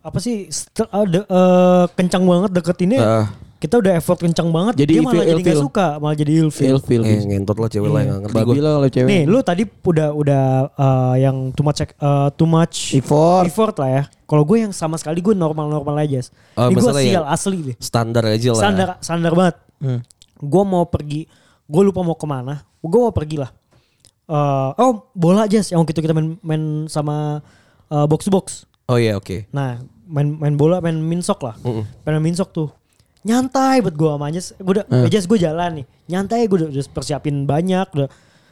apa sih uh, de- uh, kencang banget deketinnya Ah. Kita udah effort kencang banget Jadi dia malah ilfil- jadi nggak ilfil. suka malah jadi ilfil Ilfil. Eh ngentot lah cewek lah yang nggak ngerti Babi gue. lah kalau cewek. nih lu tadi udah udah uh, yang too much uh, too much Effort. effort lah ya kalau gue yang sama sekali gue normal normal aja Oh, ini gue sial yang asli deh Standar aja lah. standar standar banget Hmm. gue mau pergi gue lupa mau ke mana gue mau pergi lah Eh, oh bola aja yang waktu itu kita main main sama eh, box box Oh iya oke. nah main main bola main minsok lah Mm-mm. main minsok tuh nyantai buat gue sama gue udah Eh. Anjas gue jalan nih nyantai gue udah, udah persiapin banyak udah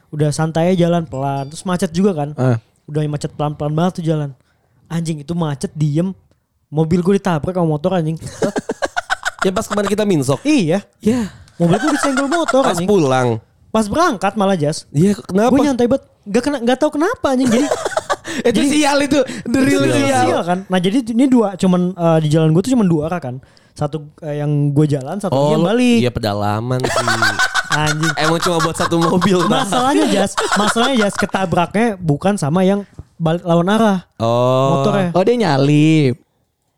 udah santai aja jalan pelan terus macet juga kan Ah. udah macet pelan pelan banget tuh jalan anjing itu macet diem mobil gue ditabrak sama motor anjing Ya pas kemarin kita minsok. iya Ya. mobil gue disenggol motor Pas anjing pulang. pas berangkat malah Jas Iya kenapa? gue nyantai banget gak kena gak tahu kenapa anjing jadi Itu sial itu. The real Itu sial. sial kan nah jadi ini dua cuman eh, di jalan gue tuh cuman dua arah kan satu eh, yang gue jalan satu Oh, yang balik Iya pedalaman sih. anjing Emang cuma buat satu mobil. Nah. masalahnya Jas masalahnya Jas ketabraknya bukan sama yang balik lawan arah Oh. motornya Oh dia nyalip.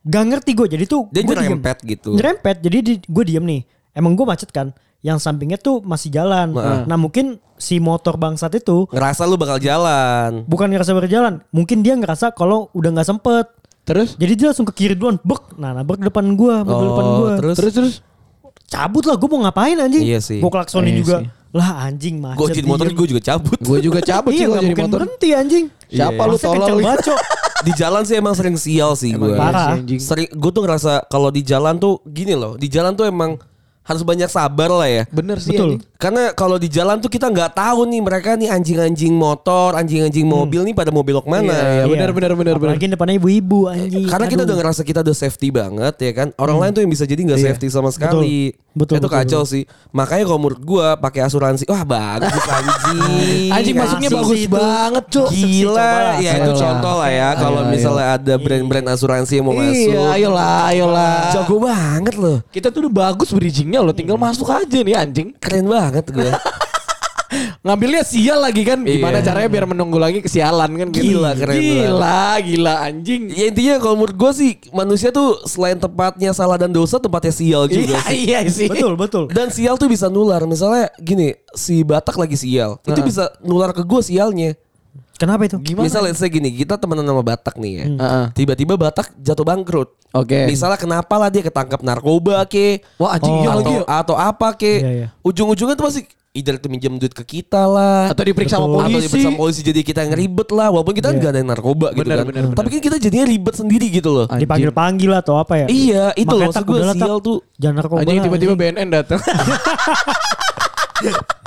gak ngerti gue jadi tuh Dia nyerempet gitu. nyerempet jadi di, gue diem nih emang gue macet kan yang sampingnya tuh masih jalan Heeh. nah mungkin si motor bangsat itu Ngerasa lu bakal jalan. bukan ngerasa berjalan mungkin dia ngerasa kalau udah nggak sempet Terus? jadi dia langsung ke kiri duluan bek nah nabrak depan gua mobil Oh, depan gua terus? Terus terus. cabut lah gua mau ngapain anjing Iya sih. gua klaksonin Iya juga sih. lah anjing macet Gue jadi motor gue juga cabut. Gue juga cabut iya sih kalau nggak jadi motor. berhenti anjing Siapa lu tolol? Cok. di jalan sih emang sering sial sih Emang gue. iya Parah. Sering gue tuh ngerasa kalau di jalan tuh gini loh. Di jalan tuh emang harus banyak sabar lah ya. Bener sih. Betul. anjing. Karena kalau di jalan tuh kita nggak tahu nih mereka nih anjing-anjing motor, anjing-anjing mobil nih pada mau belok mana. Iya, iya. benar, benar, benar, benar. apalagi depannya ibu-ibu anjing Karena kita Aduh. udah ngerasa kita udah safety banget ya kan. Orang lain tuh yang bisa jadi nggak Iya. safety sama sekali. Betul, Itu betul, kacau sih. Makanya kalau menurut gua pakai asuransi, wah bagus anjing. Anjing masuknya bagus itu. banget, Cuk. Gila, Coba ya itu contoh lah ya. Kalau Ayo, misalnya ada brand-brand asuransi yang mau masuk. Iya, ayolah, ayolah. Jago banget loh. Kita tuh udah bagus bridgingnya loh, tinggal masuk aja nih anjing. Keren banget gue. Ngambilnya sial lagi kan, gimana Iya. caranya biar menunggu lagi kesialan kan? gitu. Gila, keren Gila, gila anjing. ya intinya kalau menurut gue sih manusia tuh selain tempatnya salah dan dosa tempatnya sial juga Iya, sih. iya sih. betul betul Dan sial tuh bisa nular. Misalnya gini, si Batak lagi sial. Itu bisa nular ke gue sialnya. kenapa itu Gimana? Misalnya let's say gini, kita temenan sama Batak nih ya. Heeh. Tiba-tiba Batak jatuh bangkrut. Oke. Misalnya kenapa lah dia ketangkap narkoba ke. Wah, anjing Oh. iya atau, lagi. ya. atau apa ke. Iya, iya. Ujung-ujungnya tuh masih either itu minjem duit ke kita lah. Atau diperiksa sama Betul. Atau polisi. diperiksa sama polisi jadi kita yang ribet lah. Walaupun kita Iya. nggak ada yang narkoba gitu Benar, kan. benar, benar. Tapi kan kita jadinya ribet sendiri gitu loh. Dipanggil panggil atau apa ya Iya, itu loh Makanya tak, gue sial tuh. jangan narkoba Anjing lah, tiba-tiba. BNN datang.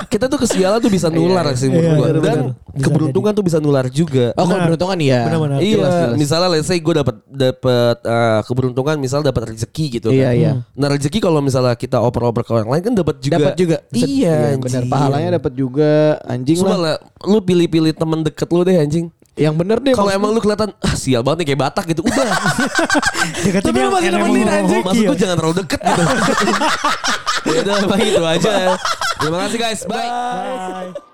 Kita tuh kesialan tuh bisa nular Iya, sih menurut iya, gue. benar, Dan benar. Keberuntungan tuh bisa nular juga. Oh, kalau Benar. beruntungan iya. Benar-benar. Iya, Jelas, jelas. misalnya let's say gue dapat dapat eh, keberuntungan, misal dapat rezeki gitu Iya, kan. iya. Nah rezeki kalau misalnya kita oper-oper ke orang lain kan dapat juga. Dapat juga. Iya, benar. anjing. Pahalanya dapat juga anjing Cuma lah. lah, lu pilih-pilih temen deket lu deh anjing. Yang bener deh. Kalau emang lu kelihatan ah, sial banget nih kayak Batak gitu, udah. Deketin Tapi lu masih nemenin, anjing. hoki Maksud ya. gue jangan terlalu deket gitu. ya udah, itu aja. Terima kasih guys, bye. Bye.